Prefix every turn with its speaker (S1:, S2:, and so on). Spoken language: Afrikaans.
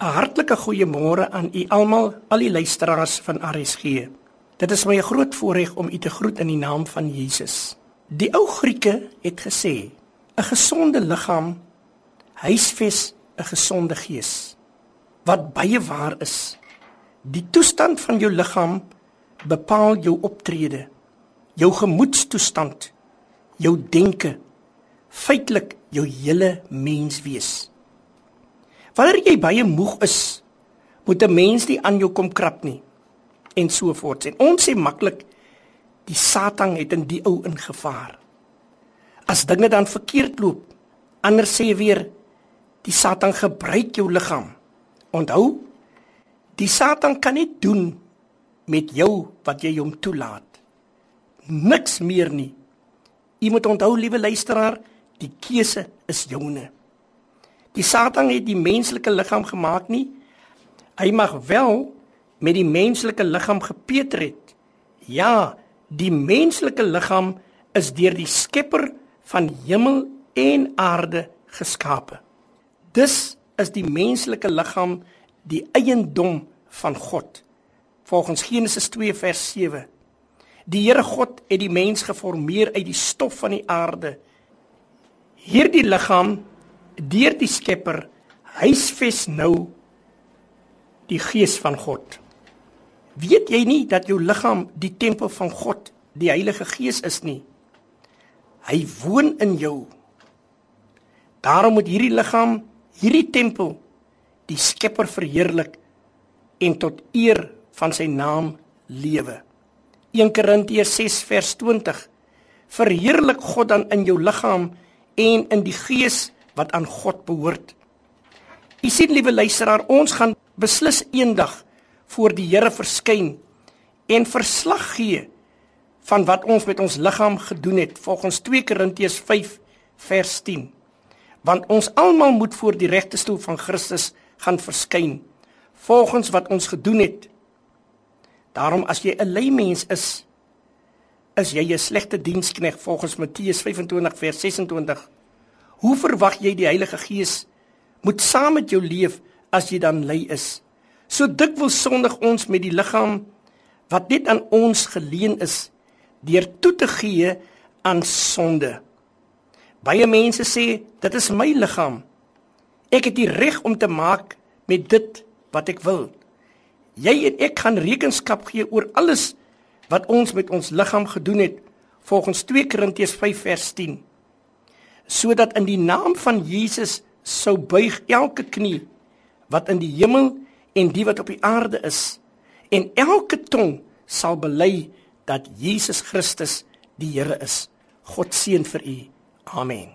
S1: 'n Hartlike goeiemôre aan u almal, al die luisteraars van RSG. Dit is my 'n groot voorreg om u te groet in die naam van Jesus. Die ou Grieke het gesê: 'n Gesonde liggaam huisves 'n gesonde gees. Wat baie waar is. Die toestand van jou liggaam bepaal jou optrede, jou gemoedstoestand, jou denke, feitelik jou hele menswees. Wanneer jy baie moeg is, moet 'n mens nie aan jou kom krap nie en so voort. En ons sê maklik die Satan het in die ou ingevaar. As dinge dan verkeerd loop, ander sê weer die Satan gebruik jou liggaam. Onthou, die Satan kan nie doen met jou wat jy hom toelaat. Niks meer nie. Jy moet onthou, liewe luisteraar, die keuse is joune. Die Satan het die menslike liggaam gemaak nie. Hy mag wel met die menslike liggaam gepeter het. Ja, die menslike liggaam is deur die Skepper van hemel en aarde geskape. Dus is die menslike liggaam die eiendom van God. Volgens Genesis 2 vers 7. Die Here God het die mens geformeer uit die stof van die aarde. Hierdie liggaam deur die Skepper huisves nou die gees van God. Weet jy nie dat jou liggaam die tempel van God, die Heilige Gees is nie? Hy woon in jou. Daarom moet hierdie liggaam, hierdie tempel die Skepper verheerlik en tot eer van sy naam lewe. 1 Korintiërs 6 vers 20 Verheerlik God dan in jou liggaam en in die gees wat aan God behoort. U sien liewe luisteraar, ons gaan beslis eendag voor die Here verskyn en verslag gee van wat ons met ons liggaam gedoen het volgens 2 Korintiërs 5 vers 10. Want ons almal moet voor die regte stoel van Christus gaan verskyn volgens wat ons gedoen het. Daarom as jy 'n lui mens is, is jy 'n slegte dienskneg volgens Matteus 25 vers 26 Hoe verwag jy die Heilige Gees moet saam met jou leef as jy dan lei is? So dikwels sondig ons met die liggaam wat net aan ons geleen is deur toe te gee aan sonde. Baie mense sê dit is my liggaam. Ek het die reg om te maak met dit wat ek wil. Jy en ek gaan rekenskap gee oor alles wat ons met ons liggaam gedoen het volgens 2 Korintiërs 5 vers 10 sodat in die naam van Jesus sou buig elke knie wat in die hemel en die wat op die aarde is en elke tong sal bely dat Jesus Christus die Here is. God seën vir u. Amen.